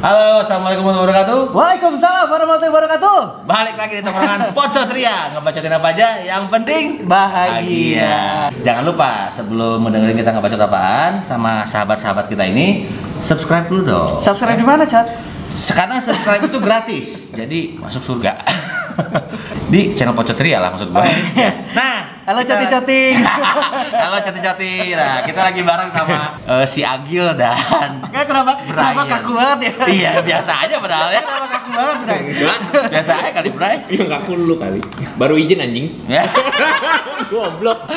Halo, assalamualaikum warahmatullahi wabarakatuh. Waalaikumsalam warahmatullahi wabarakatuh. Balik lagi di tongkrongan Pocot Ria, ngebacotin apa aja, yang penting Bahagia. Jangan lupa sebelum mendengarin kita ngebacot apaan sama sahabat-sahabat kita ini, subscribe dulu dong. Subscribe di mana, Chat? Karena subscribe itu gratis, jadi masuk surga. di channel Pocot Ria lah maksud gue. Nah, Oh, iya. Halo, kita- cati-cati. Halo cati-cati. Nah, kita lagi bareng sama eh, si Agil dan Enggak kenapa? Kenapa Brian. kaku banget ya? Iya, biasa aja padahal ya. Kenapa kaku banget, Bray? Enggak, Biasa aja kali, Bray. ya nggak lu kali. Baru izin anjing. Ya. Goblok.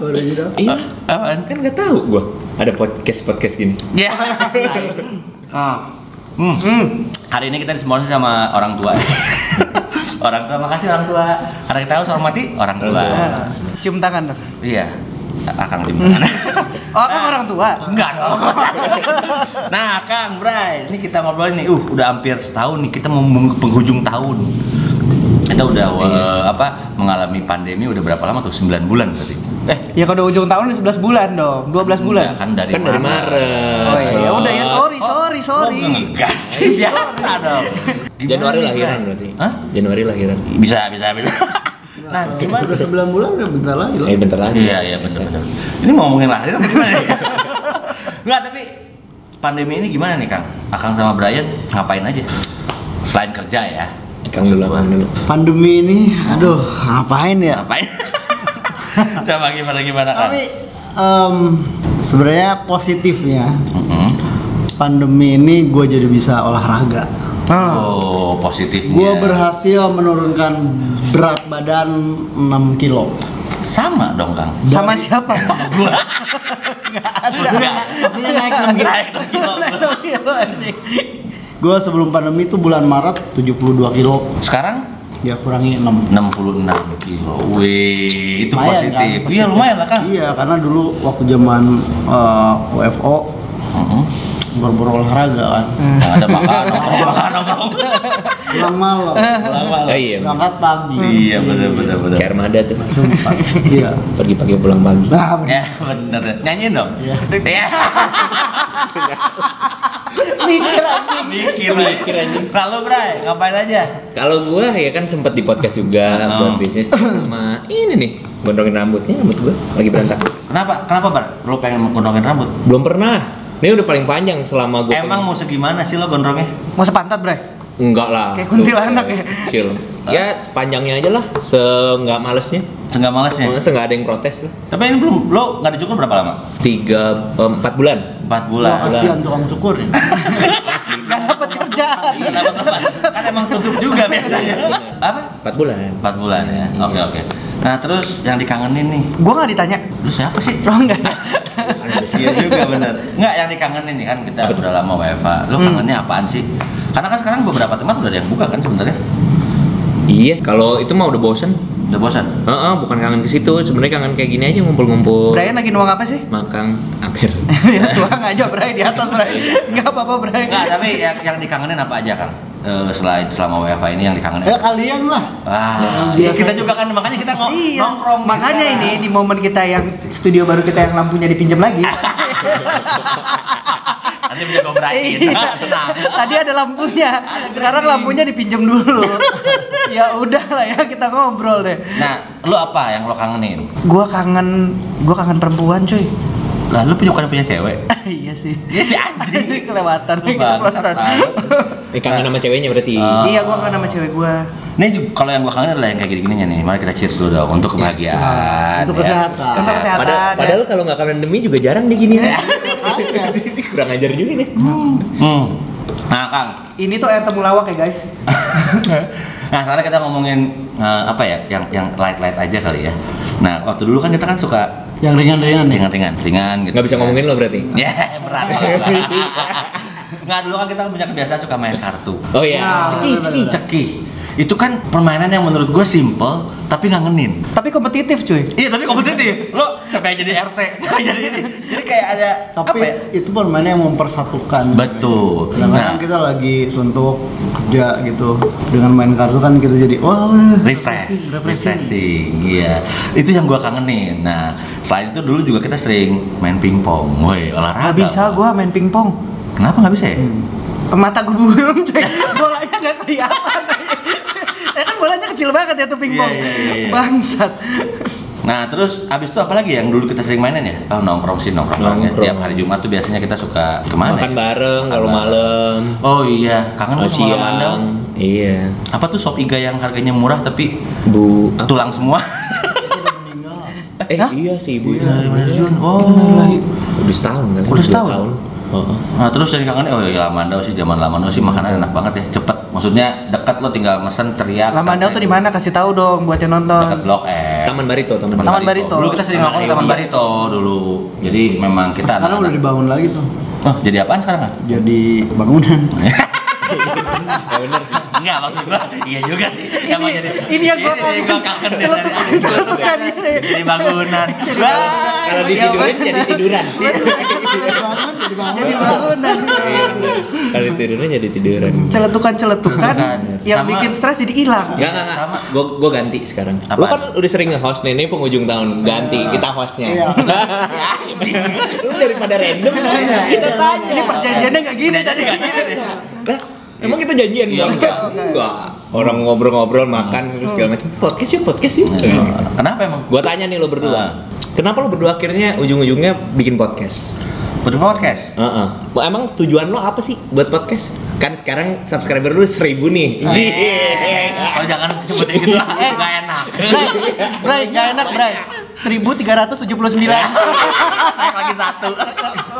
Udah gitu. Iya, Apaan? kan nggak tahu gua ada podcast podcast gini. Ya. Ah. Hmm. Hmm. Hari ini kita disponsori sama orang tua. Orang tua, makasih orang tua. Karena kita harus hormati orang tua. Cium tangan dong. Iya. Akang gimana? Oh, kan orang tua. Enggak dong. nah, Kang Bray, ini kita ngobrol nih. Uh, udah hampir setahun nih. Kita mau penghujung tahun. Kita udah eh, apa mengalami pandemi udah berapa lama tuh? 9 bulan berarti. Eh, Ya kalau ujung tahun 11 bulan dong, 12 bulan. enggak, kan dari Kan dari Maret. Oh iya, ya udah ya sorry, sorry, sorry. Oh, enggak sih, biasa dong. Gimana Januari nih, lahiran Bray? berarti. Hah? Januari lahiran. Bisa, bisa, bisa. nah, gimana? Udah 9 bulan udah bentar lagi lah. Eh bentar lagi. Iya, iya benar-benar. Ini mau ngomongin lahir apa gimana nih? Enggak, tapi pandemi ini gimana nih, Kang? Akang sama Brian ngapain aja? Selain kerja ya. Kang dulu, Kang dulu. Pandemi ini, aduh, ngapain ya? Ngapain? Coba gimana gimana, Kang? Tapi em, sebenarnya positifnya Mm-mm. pandemi ini gue jadi bisa olahraga. Oh, positifnya. Gue berhasil menurunkan berat badan 6 kilo. sama dong, Kang. Sama siapa? Gua Maksudnya, maksudnya naik 6 kilo. naik kilo. Gue sebelum pandemi itu bulan Maret 72 kilo. Sekarang Dia kurangi 6. 66 kilo. Wih, itu Lumayan, positif. kan? Iya, lumayan lah, Kang. Iya, karena dulu waktu zaman eh, WFO Mm-mm. Baru olahraga kan. Nggak ada makan, nongkrong, makan, nongkrong. Pulang malam. Pulang malam. Oh iya. Berangkat pagi. Iya, bener, bener, bener. Kayak armada tuh. Sumpah. Iya. Pergi pagi pulang pagi. Nah, bener. Ya bener Nyanyiin dong Iya. Iya Mikir anjing. Mikir Mikir aja Lalu Bray ngapain aja Kalau gua ya kan sempet di podcast juga Oh. buat bisnis sama ini nih gondrongin rambutnya rambut gua lagi berantakan. Kenapa? Kenapa Bar? Lo pengen gondrongin rambut? Belum pernah. Ini udah paling panjang selama gua. Emang mau segimana sih lo gondrongnya? Mau sepantat, Bray? enggak lah. Kayak kuntilanak ya? Kecil. Ya sepanjangnya aja lah, se nggak malesnya. Seenggak malesnya Masa nggak ada yang protes lah. Tapi ini belum, lo nggak dicukur berapa lama? Tiga, eh, empat bulan. Empat Wah, bulan kasihan tukang cukur ya. Kan emang tutup juga biasanya Apa? Empat bulan. Empat bulan ya? Oke oke Nah terus yang dikangenin nih Gua nggak ditanya. Lu siapa sih? Oh enggak. Iya juga bener Nggak yang dikangenin nih kan kita Apa udah lama WFA Lu kangennya apaan sih? Karena kan sekarang beberapa tempat udah ada yang buka kan sebenarnya Iya, kalau itu mah udah bosen. Udah bosan? Heeh, bukan kangen ke situ, sebenarnya kangen kayak gini aja ngumpul-ngumpul. Brian lagi nuang apa sih? Makan aper. ya tuang aja Bray di atas Bray. Enggak apa-apa Bray. Enggak, tapi yang, yang dikangenin apa aja Kang? Eh, selain selama WFA ini yang dikangenin Ya kalian lah. Ah, Biasa. kita juga kan makanya kita ngo- Iya. nongkrong Makanya bisa. ini di momen kita yang studio baru kita yang lampunya dipinjam lagi. nanti bisa gue berakin Iya. tenang Tadi ada lampunya. Sekarang lampunya dipinjam dulu. ya udah lah ya kita ngobrol deh. nah lu apa yang lo kangenin Gua kangen gua kangen perempuan cuy. lah lu punya bukan punya cewek iya sih. Iya si anjing kelewatan Lu gitu perasaan. banget. Ini kangen sama ceweknya berarti. Oh. Iya, gua kangen sama cewek gua. Ini juga, kalau yang gua kangen adalah yang kayak gini-gininya nih. Mari kita cheers dulu dong untuk kebahagiaan. Untuk ya. kesehatan. Untuk kesehatan. Padahal, ya. padahal kalau nggak kangen demi juga jarang dia gini. Kurang ajar juga nih. Hmm. Nah, Kang. Ini tuh air temulawak ya, guys. Nah, sekarang kita ngomongin eh, apa ya? Yang yang light-light aja kali ya. Nah, waktu dulu kan kita kan suka Yang ringan-ringan nih. ringan-ringan, ringan gitu. Nggak bisa ngomongin lo berarti. Ya, berat. Nggak, dulu kan kita punya kebiasaan suka main kartu. Oh iya. Ceki, ceki, ceki. Itu kan permainan yang menurut gue simple tapi ngangenin. Tapi kompetitif, cuy. Iya tapi kompetitif. Lo siapa yang jadi RT, siapa yang jadi ini. Jadi kayak ada Tapi apa ya? itu permainan yang mempersatukan. Betul. Kadang-kadang Nah, kita lagi suntuk kerja gitu dengan main kartu kan kita jadi wah udah, refresh, refreshing. refreshing. Iya. Itu yang gua kangenin. Nah, selain itu dulu juga kita sering main pingpong. Woi, olahraga. Gak bisa gua main pingpong. Kenapa nggak bisa ya? Hmm. mata gue coy bolanya nggak kelihatan kan kecil banget ya tuh pingpong Iya, iya, iya, iya. bangsat Nah terus abis itu apa lagi yang dulu kita sering mainin ya? Oh nongkrong sih nongkrong ya. Nongkrong. Tiap hari Jumat tuh biasanya kita suka ke mana? Makan ya? bareng kalau malam. Oh iya, kangen Oh, sama siang. Iya. Apa tuh sop iga yang harganya murah tapi Bu apa? tulang semua? Eh Hah? iya sih ibu itu. Oh. Udah setahun kali. Udah dua setahun? tahun. Nah terus yang kangen oh iya Lamandau sih zaman Lamandau sih makanan enak banget ya cepet. Maksudnya dekat lo tinggal mesen teriak Lamandau tuh di mana? Kasih tahu dong buat yang dekat nonton blok E Taman Barito, Taman, Taman Barito. dulu kita sering nongkrong Taman Barito. Barito dulu. Jadi memang kita sekarang udah dibangun lagi tuh. Oh jadi apaan sekarang kan jadi bangunan. Ya bener sih. Enggak maksud gua iya juga sih. Ini yang gua ini yang gua kangen dari Celetukan, celetukan ini. jadi bangunan. Wah, Kalau iya, ditidurin jadi tiduran. jadi bangunan Kalau tidurin jadi tiduran. celetukan celetukan yang Sama- bikin stres jadi hilang Enggak, enggak, enggak. Sama. Gue gue ganti sekarang. Lu Apaan? kan udah sering nge-host nih, ini penghujung tahun. Ganti, kita hostnya. Iya. Lu daripada random, kita tanya. ini perjanjiannya nggak gini Jadi nggak gini emang kita janjian Iya, podcast? Enggak. Orang ngobrol-ngobrol, makan, terus segala macam. Podcast yuk, podcast yuk. Nah, Kenapa emang? Gua tanya nih lo Ah. berdua. Kenapa lo berdua akhirnya ujung-ujungnya bikin podcast? Buat podcast. Heeh. Emang tujuan lo apa sih buat podcast? Kan sekarang subscriber lu seribu nih. Oh jangan sebutin gitu lah, nggak enak. Bray, Bray, nggak enak, Bray. 1379. Naik lagi satu.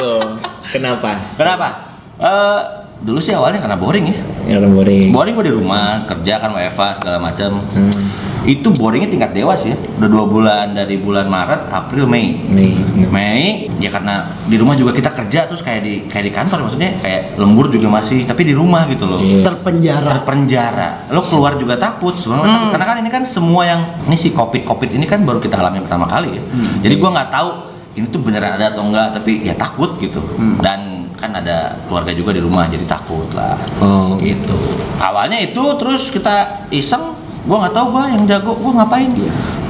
Tuh. Kenapa? Kenapa? Eh dulu sih awalnya karena boring ya. Ya orang boring. Boring gue di rumah, kerja kan WFA segala macam. Hmm. Itu boringnya tingkat dewas ya. Udah dua bulan dari bulan Maret, April, Mei. Nih. Mei ya karena di rumah juga kita kerja terus kayak di kayak di kantor maksudnya kayak lembur juga masih tapi di rumah gitu loh. Iya. terpenjara terpenjara lo keluar juga takut sebenarnya takut. karena kan ini kan semua yang ini si covid covid ini kan baru kita alami pertama kali ya jadi gua nggak tahu ini tuh beneran ada atau enggak tapi ya takut gitu dan kan ada keluarga juga di rumah jadi takut lah Oh, gitu awalnya itu terus kita iseng gua nggak tahu gua yang jago gua ngapain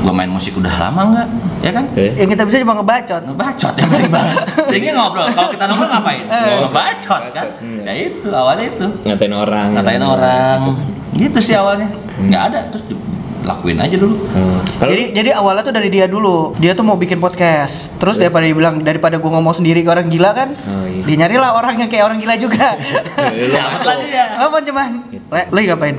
gua main musik udah lama nggak? Ya kan? Eh? yang kita bisa cuma ngebacot. Ngebacot yang paling banget. Sehingga ngobrol kalau kita nongkrong ngapain? Eh. ngebacot kan? Hmm. ya itu awalnya itu. Ngatain orang. ngatain orang. Gitu sih awalnya. Nggak ada terus lakuin aja dulu. Hmm. Jadi jadi awalnya tuh dari dia dulu. Dia tuh mau bikin podcast. Terus daripada dia bilang daripada gua ngomong sendiri ke orang gila kan Oh, iya. dia nyarilah orang yang kayak orang gila juga. Lu masuk. lagi ya? Apa cuman? Le le ngapain?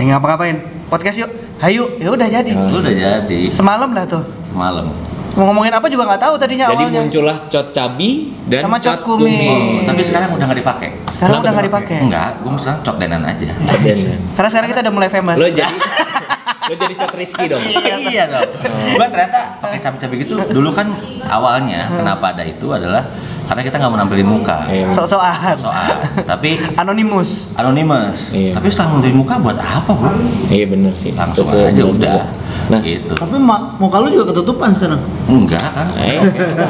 Le ngapa-ngapain podcast yuk. Hayu ya udah jadi. Lu udah jadi. Semalam lah tuh. Semalam. Mau ngomongin apa juga nggak tahu tadinya Jadi awalnya. muncullah cot cabi dan Sama cot kumis. oh, tapi sekarang udah nggak dipakai. Sekarang Kenapa udah nggak dipakai? enggak gue sekarang cot denan aja. Cot dan- karena sekarang kita udah mulai famous. Lo jadi lo jadi cot Rizky dong. iya dong. Gua ternyata pakai cabai-cabai gitu. Dulu kan awalnya kenapa ada itu adalah karena kita nggak mau nampilin muka Iya. sok-sokan soal tapi anonimus anonymous Iya. tapi setelah nampilin muka buat apa bro Iya bener sih. langsung Betul, aja bener udah juga. Nah, gitu tapi ma- muka lu juga ketutupan sekarang enggak kan eh,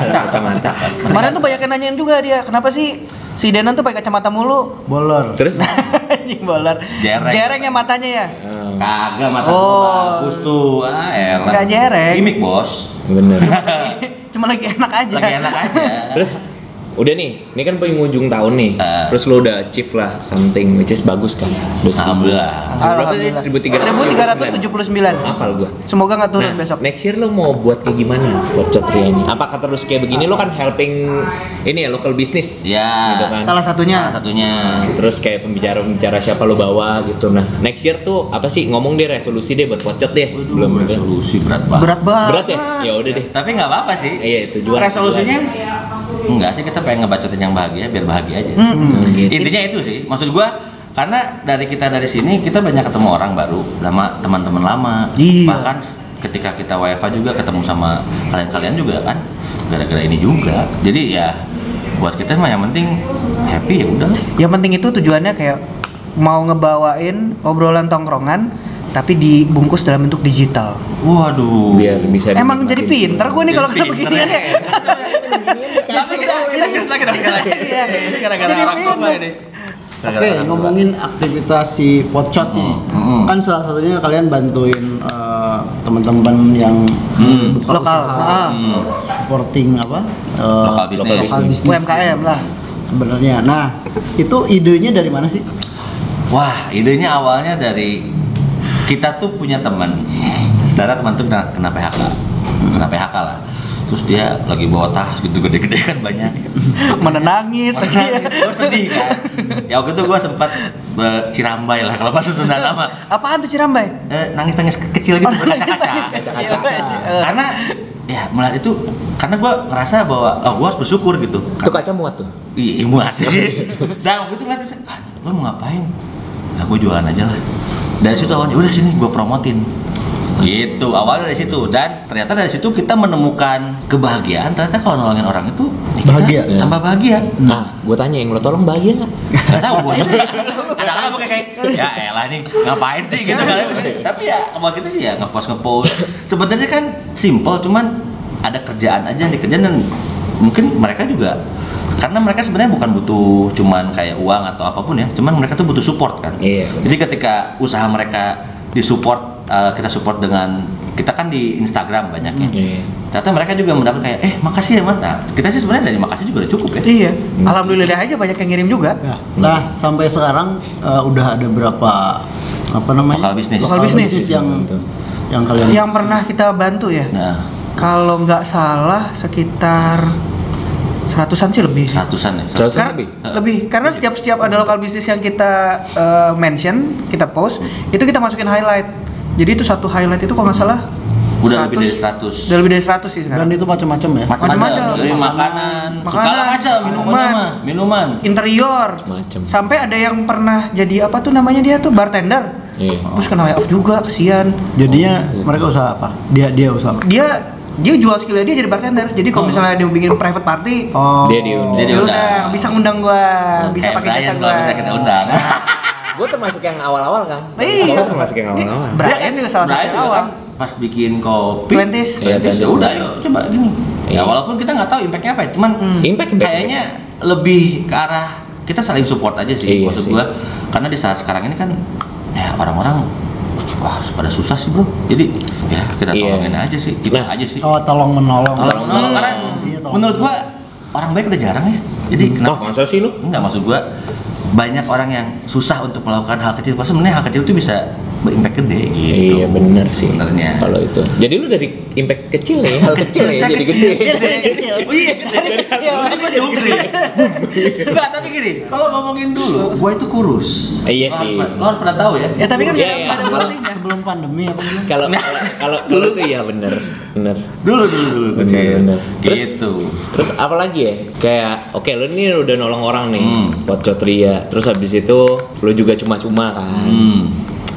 kacamata. kemarin tuh banyak yang nanyain juga dia kenapa sih si Denan tuh pakai kacamata mulu bolor Terus anjing bolar Jereng. jereng ya matanya ya eh, Kagak mata Oh. gua bagus tuh. Ah, elah. Nggak jereng. Gimik, Bos. bener. cuma lagi enak aja Lagi enak aja. Terus udah nih, ini kan penghujung tahun nih. Ah. Terus lo udah achieve lah something which is bagus kan. Seribu. Alhamdulillah. Berapa tadi? 1379. 1379 Hafal gua. semoga nggak turun Nah, besok next year lo mau buat kayak gimana buat Cotria ini? Apakah terus kayak begini lo kan helping ini ya local business? Ya. Gitu kan? salah satunya Salah satunya. Terus kayak pembicara-pembicara siapa lo bawa gitu. Nah, next year tuh apa sih ngomong deh resolusi deh buat pocot deh. Belum ada. resolusi berat banget. berat banget Berat ya? Ya udah deh. Tapi nggak apa-apa sih. Iya, tujuan. Resolusinya enggak sih kita pengen ngebacotin yang bahagia biar bahagia aja. Mm-mm. Hmm, gitu. Intinya itu sih. Maksud gua karena dari kita dari sini kita banyak ketemu orang baru sama teman-teman lama. Iya. Bahkan ketika kita WFA juga ketemu sama kalian-kalian juga kan gara-gara ini juga. Jadi ya buat kita mah yang penting happy ya udah. yang penting itu tujuannya kayak mau ngebawain obrolan tongkrongan tapi dibungkus dalam bentuk digital Waduh. Biar bisa emang jadi pinter gue nih kalau kena Pinter beginian ya Tapi kita kita jelas lagi dong lagi. Iya. Ini gara-gara orang tua ini. Oke, ngomongin aktivitas si Pocot ini. Hmm, hmm. Kan salah satunya kalian bantuin eh, teman-teman yang Hmm. buka Lokal, usaha, ah. Hmm. supporting apa? eh, Lokal bisnis. Lokal bisnis. UMKM lah sebenarnya. Nah, itu idenya dari mana sih? Wah, idenya awalnya dari kita tuh punya teman. Ternyata teman tuh kena, kena PHK, kena PHK lah. Terus dia lagi bawa tas gitu gede-gede kan banyak. Mana nangis lagi. gue sedih kan. Ya waktu itu gue sempat cirambai lah kalau bahasa Sunda nama. Apaan tuh Cirambai? Eh, nangis-nangis ke- kecil gitu berkaca-kaca. Kaca-kaca. Eh, Karena ya melihat itu karena gue ngerasa bahwa oh, gue harus bersyukur gitu. Itu kaca muat tuh. Iya, muat sih. Dan waktu itu ngeliat itu, ah, lo mau ngapain? Nah, gue jualan aja lah. Dari situ awalnya, udah sini gue promotin. Gitu, awalnya dari situ dan ternyata dari situ kita menemukan kebahagiaan. Ternyata kalau nolongin orang itu ya kita Bahagia. tambah bahagia. Nah, gue tanya yang lo tolong bahagia nggak? Gak tahu gue juga. Kadang-kadang pakai kayak ya elah nih ngapain sih gitu kan. Tapi ya kalau kita sih ya ngepost ngepost. Sebenarnya kan simple cuman ada kerjaan aja yang dikerjain dan mungkin mereka juga karena mereka sebenarnya bukan butuh cuman kayak uang atau apa pun ya, cuman mereka tuh butuh support kan. Iya. Jadi ketika usaha mereka disupport eh, kita support dengan kita kan di Instagram banyaknya. Iya. Ternyata mereka juga mendapat kayak eh makasih ya mas. Nah, kita sih sebenarnya dari makasih juga udah cukup ya. Iya. Alhamdulillah aja banyak yang ngirim juga. Ya. Nah, sampai sekarang eh, udah ada berapa apa namanya? Lokal bisnis. Lokal bisnis. yang Betul. yang kalian Yang pernah kita bantu ya. Nah, Kalau nggak salah sekitar seratusan sih lebih. sih. ratusan ya. Seratus Kar- lebih? lebih karena setiap setiap ada lokal bisnis yang kita eh, mention kita post itu kita masukin highlight jadi itu satu highlight itu kalau nggak salah Udah lebih dari 100 100. udah lebih dari 100 sih dan sekarang itu macam-macam ya. Macam-macam. Dari makanan, Makanan, segala macam, minuman. minuman. interior Macem. sampai ada yang pernah jadi apa tuh namanya dia tuh bartender Iya. terus kena layoff juga kesian Jadinya mereka usaha apa? Dia dia usaha apa? dia dia jual skillnya dia jadi bartender jadi kalau misalnya dia bikin private party Oh. Dia diundang. Dia diundang. undang bisa ngundang gua bisa Kayak pakai jasa gua bisa kita undang. Gue termasuk yang awal-awal kan. Iya. Gue termasuk yang awal-awal. Brian juga salah satu awal kan pas bikin kopi. Twenties. Iya, ya Twenties. udah yuk coba gini. Ya Iya. walaupun kita nggak tahu impactnya apa, ya, cuman Hmm. Impact, impact. kayaknya lebih ke arah kita saling support aja sih Iya maksud gua. Karena di saat sekarang ini kan ya orang-orang wah pada susah sih bro. Jadi ya kita Iya. tolongin aja sih, kita Nah. aja sih. Oh, tolong menolong. Tolong menolong karena Iya, tolong. menurut gua orang baik udah jarang ya. Jadi Wah, kenapa? masa sih lu? Enggak maksud gua banyak orang yang susah untuk melakukan hal kecil. Padahal sebenarnya hal kecil itu bisa berimpact gede gitu. Iya bener sih. Sebenarnya. Kalau itu. Jadi lu dari impact kecil ya, hal kecil ya jadi kecil. gede. Dari kecil. Iya, dari kecil. Terus gua jungkir. Enggak, tapi gini, kalau ngomongin dulu, gua itu kurus. Iya sih. Lo harus pernah tahu ya. ya tapi kan Iya, ada- iya. ada. Sebelum pandemi apa belum? Kalau kalau kalau kalau itu ya bener bener. Dulu dulu dulu kecil. Terus- Gitu. Terus apa lagi ya? Kayak oke lu ini udah nolong orang nih, Hmm. buat Cotria. Terus habis itu lu juga cuma-cuma kan.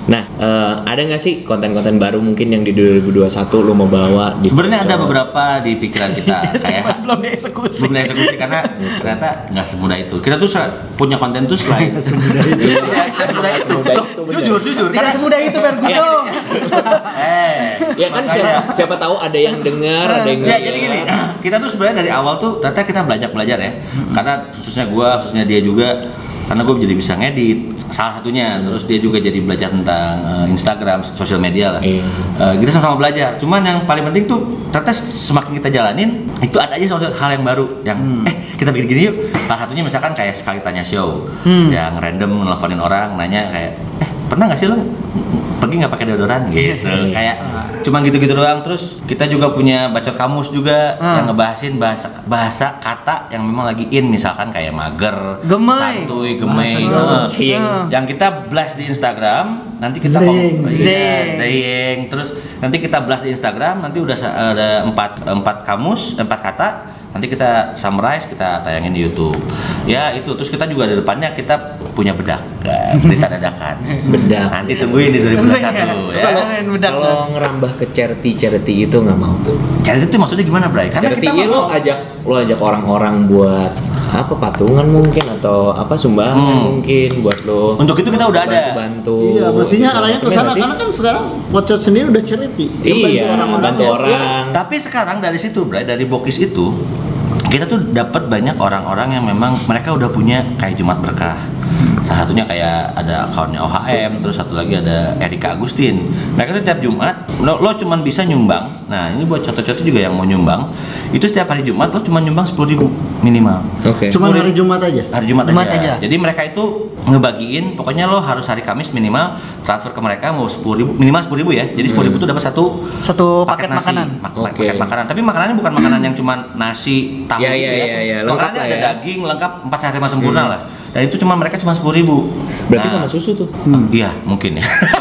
Hmm. Nah, eh, ada nggak sih konten-konten baru mungkin yang di 2021 lu mau bawa? Sebenarnya ada beberapa di pikiran kita kayak belum dieksekusi belum eksekusi karena ternyata nggak semudah itu. Kita tuh punya konten tuh selain semudah itu. Iya, semudah itu. Jujur, jujur. Karena semudah itu Ferguson Iya. eh, Ya kan siapa, siapa tahu ada yang dengar, ada yang Ya jadi gini, kita tuh sebenarnya dari awal tuh ternyata kita belajar belajar ya, karena khususnya gua, khususnya dia juga, karena gue jadi bisa ngedit salah satunya, terus dia juga jadi belajar tentang eh, Instagram, sosial media lah. Iya. Eh, kita sama-sama belajar. Cuman yang paling penting tuh ternyata semakin kita jalanin, itu ada aja suatu hal yang baru yang eh kita bikin gini yuk. Salah satunya misalkan kayak sekali tanya show, Hmm. yang random nelfonin orang, nanya kayak eh pernah nggak sih lo pergi nggak pakai deodoran gitu Iya. kayak cuman gitu-gitu doang terus kita juga punya bacot kamus juga Hmm. yang ngebahasin bahasa bahasa kata yang memang lagi in misalkan kayak mager Gemei. santuy eh. Zing. yang kita blast di Instagram nanti kita Zing. kom- iya, zing. terus nanti kita blast di Instagram nanti udah ada empat empat kamus empat kata nanti kita summarize kita tayangin di YouTube ya itu terus kita juga di depannya kita punya bedak berita dadakan Bedak. nanti tungguin di 2021 ya Kalau bedak Kalau ngerambah ke charity charity itu nggak mau. Charity itu maksudnya gimana, Bray? Karena charity kita iya lo mau ajak lo ajak orang-orang buat apa patungan mungkin atau apa sumbangan Hmm. mungkin buat lo. Untuk itu kita udah ada. bantu. Iya, mestinya arahnya ke sana karena kan sekarang Watchat sendiri udah charity. Iya, bantu ya. orang. Tapi sekarang dari situ, Bray, dari Bokis itu kita tuh dapat banyak orang-orang yang memang mereka udah punya kayak Jumat Berkah. Salah satunya kayak ada akunnya OHM terus satu lagi ada Erika Agustin mereka tuh tiap Jumat lo, lo cuman bisa nyumbang nah ini buat contoh-contoh juga yang mau nyumbang itu setiap hari Jumat lo cuma nyumbang 10.000 ribu minimal Oke. Cuma hari Jumat aja. hari Jumat, Jumat aja. aja. Jadi mereka itu ngebagiin, pokoknya lo harus hari Kamis minimal transfer ke mereka mau sepuluh ribu, minimal sepuluh ribu ya. Jadi sepuluh ribu itu dapat satu Satu paket nasi, makanan. mak- Oke. paket makanan. Tapi makanannya bukan makanan yang cuma nasi tahu Ya, gitu ya, ya, ya. Lengkap Makanannya lah ada ya. daging lengkap empat sehat lima sempurna lah. Dan itu cuma mereka cuma sepuluh ribu. Berarti sama susu tuh. Iya mungkin ya.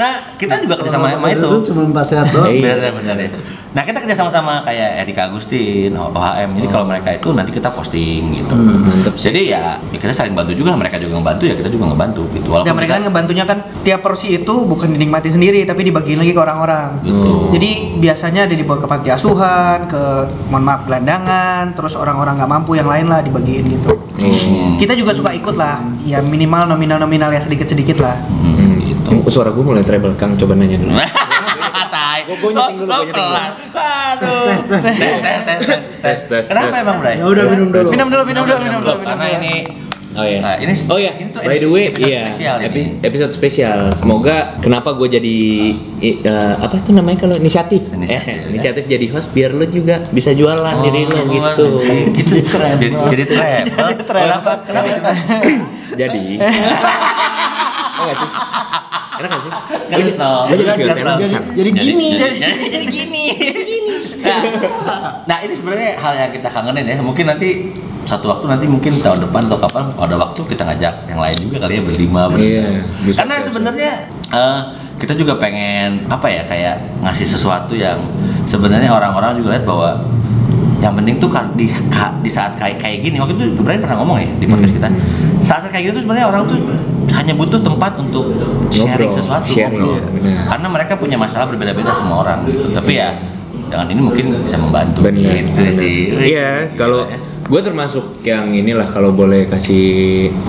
Iya iya. iya. Nah kita juga kerja sama sama itu. Cuma empat sehat doang. Iya. Benar benar ya. Nah kita kerja sama sama kayak Erika Agustin, OHM. Jadi kalau mereka itu nanti kita posting gitu. Mantep sih. Jadi ya, ya kita saling bantu juga. Mereka juga ngebantu ya kita juga ngebantu gitu. Walaupun Dan mereka kan kita- ngebantunya kan tiap porsi itu bukan dinikmati sendiri tapi dibagiin lagi ke orang-orang. Gitu. Jadi biasanya ada dibawa ke panti asuhan, ke mohon maaf gelandangan, terus orang-orang nggak mampu yang lain lah dibagiin gitu. Hmm. Kita juga suka ikut lah, ya minimal nominal-nominal ya sedikit-sedikit lah. Hmm, Hmm, Suara gue mulai treble, Kang. Coba nanya dulu. Tai. Gua- gua nyeting dulu, Lo- gua lo nyeting dulu. Aduh. Tes tes tes tes tes. Tes, tes, Kenapa emang, Bray? Ya udah minum dulu. Minum dulu, minum dulu, minum dulu, minum Karena ini Oh ya. Nah, ini oh ya. ini tuh By the way, episode iya. spesial ini. episode spesial. Semoga kenapa gue jadi eh, apa itu namanya kalau inisiatif? Inisiatif, eh, ya. inisiatif jadi host biar lu juga bisa jualan diri lu Oh, gitu. Gitu keren. Jadi jadi travel. Kenapa? Kenapa sih? jadi. Oh nggak sih? Enak nggak sih? Jadi Kan dong. besar. Jadi gini. jadi, jadi, jadi gini nah, nah ini sebenarnya hal yang kita kangenin ya mungkin nanti satu waktu nanti mungkin tahun depan atau kapan kalau ada waktu kita ngajak yang lain juga kali ya berlima berlima Iya, karena sebenarnya eh, kita juga pengen apa ya kayak ngasih sesuatu yang sebenarnya orang-orang juga lihat bahwa yang penting tuh kan di di saat kayak kayak gini waktu itu Brian pernah ngomong ya di podcast kita saat kayak gini tuh sebenarnya orang tuh hanya butuh tempat untuk sharing sesuatu sharing, ngobrol. iya, benar. karena mereka punya masalah berbeda-beda semua orang gitu tapi ya dengan ini mungkin bisa membantu Bener. gitu sih Iya, kalau Gila ya. Gue termasuk yang inilah kalau boleh kasih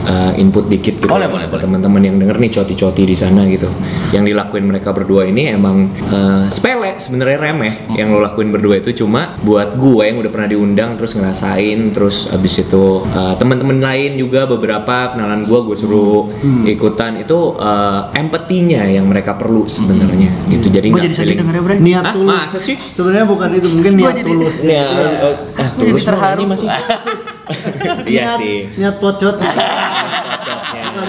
uh, input dikit gitu Boleh, ya, boleh, boleh. teman-teman yang denger nih coti-coti di sana gitu. Yang dilakuin mereka berdua ini emang uh, sepele sebenarnya remeh. Hmm. Yang lo lakuin berdua itu cuma buat gue yang udah pernah diundang terus ngerasain terus abis itu uh, teman-teman lain juga beberapa kenalan gue gue suruh Hmm. ikutan itu uh, empatinya yang mereka perlu sebenarnya Hmm. gitu. Jadi nggak jadi feeling. denger ya. Niat Hah? tulus. Masa sih? Sebenarnya bukan itu, mungkin niat tulus. Aku jadi tulus terharu. ini masih. Iya Niat- sih. Niat pocot.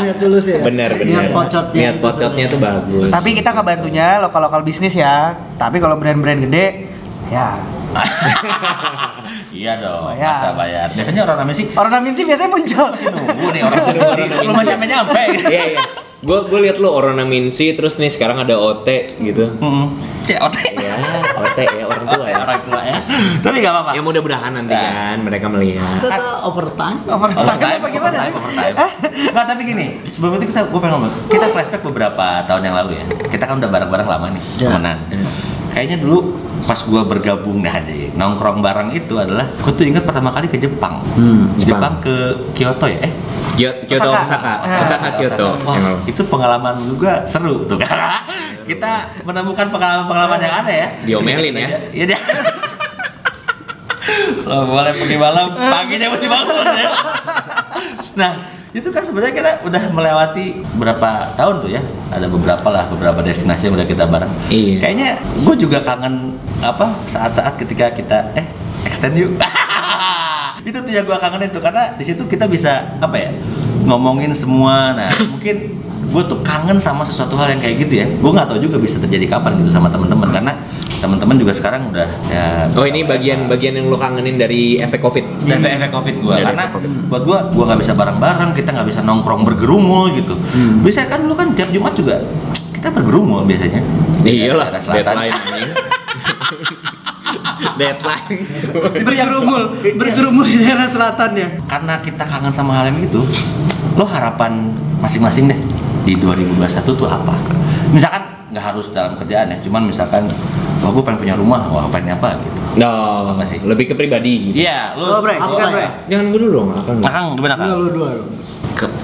Niat tulus ya. Bener bener. Niat pocotnya. Niat itu pocotnya tuh sebenarnya. bagus. Tapi kita nggak bantunya lokal-lokal bisnis ya. Tapi kalau brand-brand gede, ya iya dong Bayar. masa bayar biasanya orang namanya sih orang namin sih biasanya muncul. nunggu nih orang sih belum nyampe nyampe Iya iya. Gue gue liat lu Orana Minsi terus nih sekarang ada OT gitu. cek otek Ya OT ya orang tua ya. orang tua ya tapi nggak apa-apa Ya mudah-mudahan nanti kan mereka melihat. Itu tuh overtime. Overtime apa gimana? overtime, overtime. Nggak, tapi gini, sebelum itu kita, gue pengen ngomong, kita flashback beberapa tahun yang lalu ya. Kita kan udah bareng-bareng lama nih, Ya. temenan. Kayaknya dulu pas gue bergabung dah aja nongkrong bareng itu adalah, gue tuh ingat pertama kali ke Jepang. Hmm, Jepang. Jepang. ke Kyoto ya, eh Kyoto, Kyoto Osaka. Osaka, Osaka Kyoto. Wah, itu pengalaman juga seru tuh karena kita menemukan pengalaman-pengalaman yang aneh ya. Diomelin ya. Iya dia. Boleh pergi malam, paginya mesti bangun ya. Nah, itu kan sebenarnya kita udah melewati berapa tahun tuh ya? Ada beberapa lah, beberapa destinasi yang udah kita bareng. Iya. Kayaknya gue juga kangen apa saat-saat ketika kita eh extend yuk. itu tuh yang gue kangenin tuh karena di situ kita bisa apa ya ngomongin semua. Nah mungkin gue tuh kangen sama sesuatu hal yang kayak gitu ya. Gue nggak tahu juga bisa terjadi kapan gitu sama teman-teman karena teman-teman juga sekarang udah ya. Oh ini bagian-bagian yang lo kangenin dari efek covid. dan efek covid gue Dari karena Covid. buat gue gue nggak bisa bareng-bareng kita nggak bisa nongkrong bergerumul gitu bisa kan lu kan tiap jumat juga kita bergerumul biasanya Di Iyalah, daerah selatan. deadline. Itu yang bergerumul, bergerumul di daerah selatan ya. karena kita kangen sama hal yang gitu lo harapan masing-masing deh di 2021 tuh apa misalkan nggak harus dalam kerjaan ya cuman misalkan wah gue pengen punya rumah wah pengen apa gitu No, Apa sih? lebih ke pribadi gitu. iya Lo bre, Apa sikat ya? bre. Jangan gue dulu dong, akan Akang gimana kang? lu dua.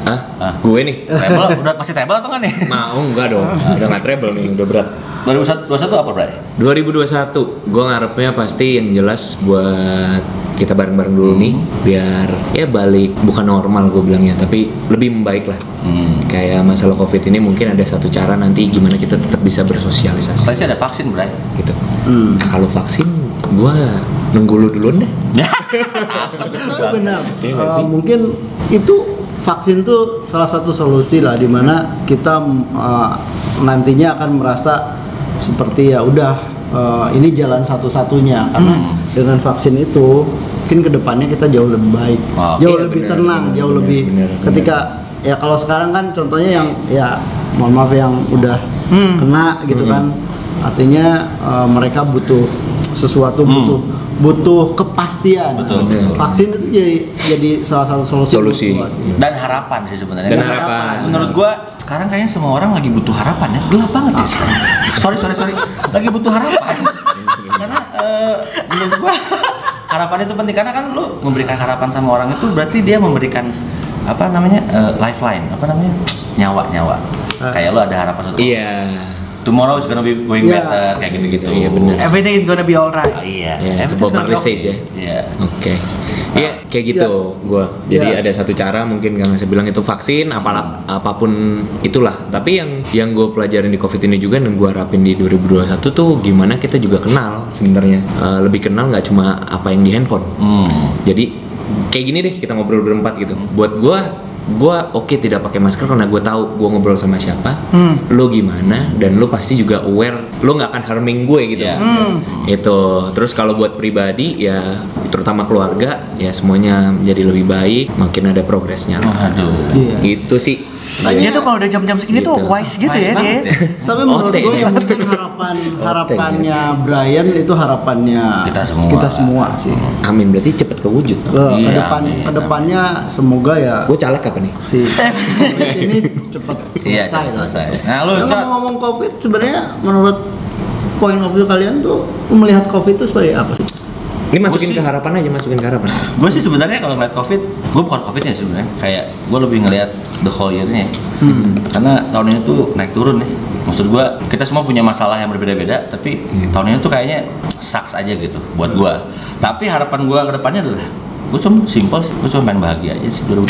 Hah? Ah. Gue nih. Treble udah masih treble atau enggak nih? Mau enggak dong. Udah nggak treble nih, udah berat. 2021 apa, Bray? 2021, gue ngarepnya pasti yang jelas buat kita bareng-bareng dulu nih, biar ya balik bukan normal gue bilangnya, tapi lebih membaik lah. Hmm. Kayak masalah covid ini mungkin ada satu cara nanti gimana kita tetap bisa bersosialisasi Saya sih ada vaksin, Bray. gitu. Hmm. Nah, kalau vaksin, gue nunggu lu duluan deh. Tapi benar. Sih? mungkin itu vaksin tuh salah satu solusi lah di mana kita eh, nantinya akan merasa seperti ya udah eh, ini jalan satu-satunya karena Hmm. dengan vaksin itu mungkin ke depannya kita jauh lebih baik, Wow. jauh Iya, lebih benar, tenang, benar, jauh benar, lebih benar. ketika ya kalau sekarang kan contohnya yang ya mohon maaf yang udah Hmm. kena gitu Hmm. kan artinya eh, mereka butuh sesuatu Hmm. butuh butuh kepastian Betul. Vaksin itu jadi jadi salah satu solusi Solusi. gua. Dan harapan sih sebenarnya. Dan harapan. Menurut gua sekarang kayaknya semua orang lagi butuh harapan ya. Gelap banget ya sekarang. sorry, sorry, sorry. Lagi butuh harapan. karena eh, menurut gua harapan itu penting karena kan lu memberikan harapan sama orang itu berarti dia memberikan apa namanya eh, lifeline apa namanya nyawa nyawa kayak lu ada harapan satu Iya. Tomorrow is gonna be going Iya. better kayak gitu gitu Iya, benar. Everything is gonna be alright. Ah, iya Ya, itu Everything's Bob gonna be says ya. iya Oke. Iya, kayak gitu gua. Jadi Iya. ada satu cara mungkin Kang saya bilang itu vaksin apalah apa pun itulah. Tapi yang yang gue pelajarin di Covid ini juga dan gue harapin di 2021 tuh gimana kita juga kenal sebenarnya. Eh, lebih kenal nggak cuma apa yang di handphone. hmm. Jadi kayak gini deh kita ngobrol berempat gitu. Buat gua gua oke tidak pakai masker karena gue tahu gue ngobrol sama siapa, Hmm. lo gimana dan lo pasti juga aware lo nggak akan harming gue gitu. Iya. Hmm. Itu terus kalau buat pribadi ya terutama keluarga ya semuanya jadi lebih baik, makin ada progresnya. Aduh. Iya. Gitu sih. Dia tuh kalau udah jam-jam segini tuh Gitu. wise gitu Wise ya dia. ya. Tapi menurut gue yang mungkin harapan harapannya Brian itu harapannya Kita semua. kita semua sih. Amin berarti cepet kewujud. Ke Iya, ke depan amin. ke depannya semoga ya Gue caleg apa nih? si ini cepat Iya, selesai. lah. selesai. Nah, lu, ngomong COVID sebenarnya menurut point of view kalian tuh melihat COVID itu sebagai apa sih? Ini masukin ke harapan aja, masukin ke harapan. gue sih sebenarnya kalau ngeliat covid gue bukan covidnya sih sebenarnya kayak gue lebih ngeliat the whole year-nya ya. Hmm. karena tahun ini tuh naik turun nih maksud gue kita semua punya masalah yang berbeda-beda tapi tahun ini tuh kayaknya sucks aja gitu buat gue tapi harapan gue ke depannya adalah gue cuma simple sih gue cuma main bahagia aja sih 2000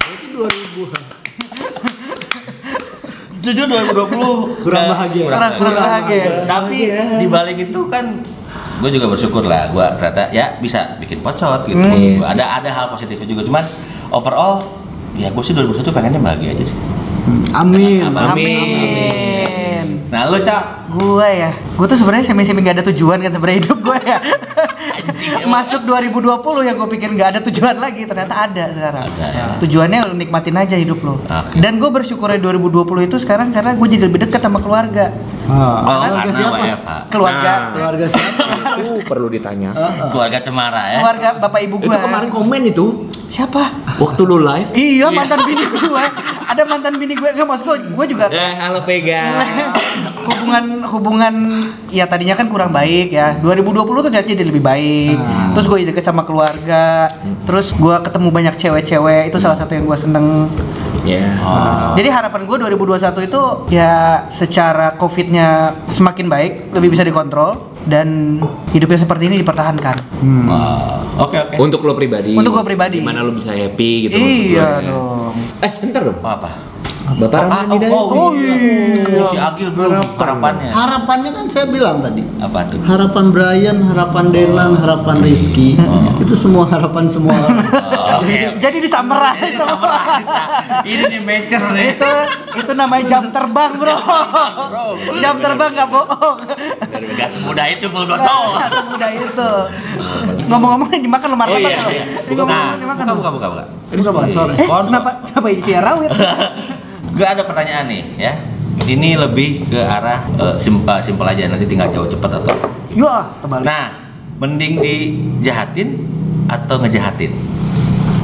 Itu 2000 jujur 2020 Kurang udah- bahagia. Kurang- kurang bahagia. tapi di balik itu kan gue juga bersyukur lah gue ternyata ya bisa bikin pocot gitu Hmm. Iya ada ada hal positifnya juga cuman overall ya gue sih 2021 pengennya bahagia aja sih Amin. Amin. Amin. nah lu cak Gue ya, gue tuh sebenarnya semi-semi gak ada tujuan kan sebenarnya hidup gue ya. Masuk 2020 yang gue pikir nggak ada tujuan lagi, ternyata ada sekarang. Ada, ya. Tujuannya lu nikmatin aja hidup lo. Oke. Dan gue bersyukurnya 2020 itu sekarang karena gue jadi lebih dekat sama keluarga. Ah, oh keluarga siapa? Keluarga, Nah. Keluarga siapa? Itu perlu ditanya. keluarga cemara ya keluarga bapak ibu Itu gue. kemarin komen itu Siapa? waktu lu live. Iya mantan bini gue. Ada mantan bini gue. Nggak maksud gue, gue juga Eh, halo Vega. hubungan hubungan ya tadinya kan kurang baik ya 2020 tuh ternyata jadi lebih baik Ah. terus gue deket sama keluarga terus gue ketemu banyak cewek-cewek itu salah satu yang gue seneng Ya. Oh. jadi harapan gue 2021 itu ya secara covidnya semakin baik lebih bisa dikontrol dan hidupnya seperti ini dipertahankan Hmm. Oke oke Untuk lo pribadi. Untuk gua pribadi. Gimana lo bisa happy gitu iya ya. dong Eh, bentar dong. Oh, apa Bapak Ah, Ramadi oh, Dayak. oh, iya. si Agil belum harapannya Harapannya kan saya bilang tadi. apa tuh Harapan Brian, harapan Delan, harapan Rizky. Itu semua harapan semua. Oh, oke jadi disamurai semua ini di matcher nih itu itu namanya jam terbang bro bro jam terbang nggak bohong dari gak semudah itu full gosong Nah, semudah itu. Ngomong-ngomong yang dimakan lo martabak Oh, iya, tuh. iya. Bukan nah dimakan. buka buka buka buka Ini sponsor. Eh, Sponsor. kenapa kenapa ini siar rawit? Gak ada pertanyaan nih ya. Ini lebih ke arah eh, simpel aja nanti tinggal jawab cepat atau. Yo, terbalik. Nah, mending dijahatin atau ngejahatin?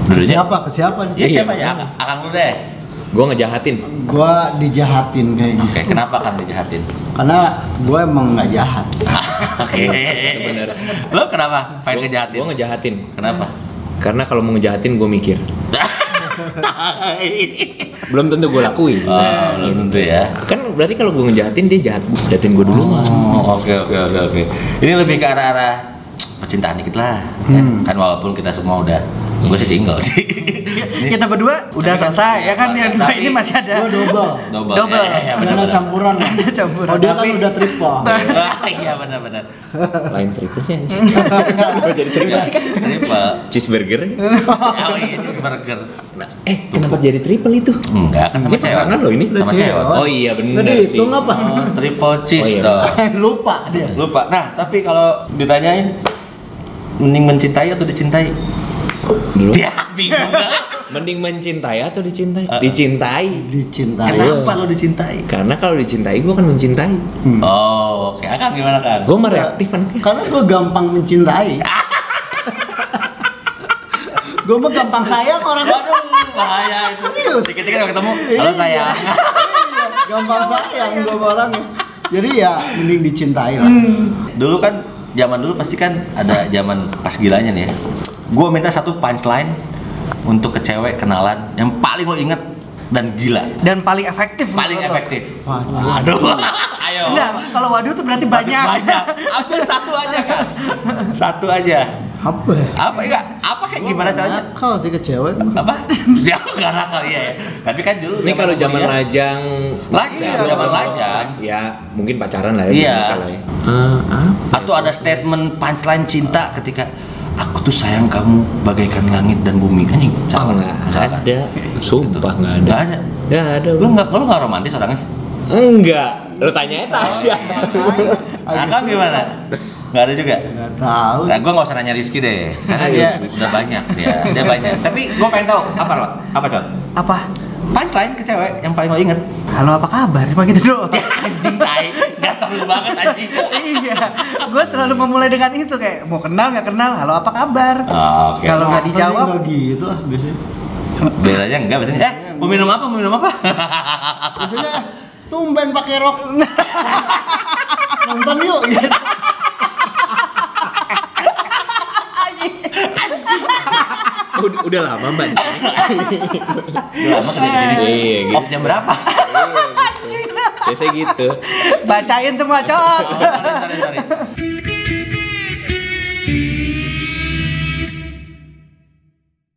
Dulunya. siapa? Ke siapa Ya siapa ya? Akang, akang lu deh. Gua ngejahatin. Gua dijahatin kayaknya. Oke, kenapa kang dijahatin? Karena gua emang nggak jahat. Oke. bener. Lo kenapa? Pengen ngejahatin? Gua ngejahatin. Kenapa? Karena kalau mau ngejahatin gue mikir. belum tentu gue lakuin Oh, belum tentu ya. kan berarti kalau gue ngejahatin dia jahat gue jahatin gue dulu Oh, oke oke oke oke. Ini lebih ke arah-arah percintaan dikit lah. ya. Hmm. Kan walaupun kita semua udah gue sih single sih. Kita berdua udah Tapi kan- selesai ya kan yang dua ini masih ada. Gua double. double. Double. Ya, ya, ya, Ada campuran. Ada campuran. Oh dia kan Tapi- udah triple. Iya benar-benar. lain triple sih gue jadi triple sih kan Triple. cheeseburger Oh iya cheeseburger. nah, eh kenapa jadi triple itu Enggak kan sama ini pasangan lo ini Sama cewek. cewek. oh iya Tadi sih hitung apa? Oh, triple cheese Oh, iya. dong. Lupa dia. Lupa. Nah, tapi kalau ditanyain mending mencintai atau dicintai? Dulu Dia bingung gak? mending mencintai atau dicintai Uh-uh. dicintai Dicintai. Kenapa lo dicintai? karena kalau dicintai gue akan mencintai Oh, oke. Akang gimana, Kang? gue mah reaktif anaknya Karena gue gampang mencintai. gue mah gampang sayang orang. Waduh, bahaya itu. Dikit-dikit kalau ketemu, halo sayang. Iya, gampang sayang gue sama orangnya. Jadi ya mending dicintai lah. Dulu kan, zaman dulu pasti kan ada zaman pas gilanya nih ya. Gue minta satu punchline untuk ke cewek kenalan yang paling lo inget dan gila. Dan paling efektif. Paling lo. efektif. Waduh. Aduh. Ayo. Enggak, kalau waduh itu berarti banyak. Banyak. Ambil satu aja kan. Satu aja. Apa ya? Apa enggak? Apa kayak gimana caranya? Nakal sih ke cewek. Apa? Ya nggak nakal iya ya. Tapi kan dulu ini kalau zaman kuliah- lajang Lajang, pacaran, zaman lajang. ya mungkin pacaran lah ya Iya. ya. Apa atau ada statement punchline cinta ketika aku tuh sayang kamu bagaikan langit dan bumi. Anjing Oh, salah. Nggak ada. Sumpah nggak ada. Nggak ada. Nggak ada lu nggak lu nggak romantis orangnya? Enggak. Lu tanya Tasya. Nah kamu gimana? Nggak ada juga? Gak tahu. nah gue nggak usah nanya Rizky deh. Karena dia udah banyak dia. Dia banyak. Tapi gue pengen tahu apa lo apa cot? Apa? punchline ke cewek yang paling lo inget. Halo apa kabar? Emang gitu doang. anjing tai seru banget anjing iya, gue selalu memulai dengan itu kayak mau kenal nggak kenal, halo apa kabar? Oh, oke Kalau nggak dijawab, nggak gitu ah biasanya. biasanya enggak biasanya eh mau minum apa mau minum apa Biasanya eh, tumben pakai rok. Nonton yuk. gitu. udah, udah lama mbak udah lama kerja di sini Iya, gitu. off jam berapa biasa gitu bacain semua cowok. Oh, sorry, sorry, sorry.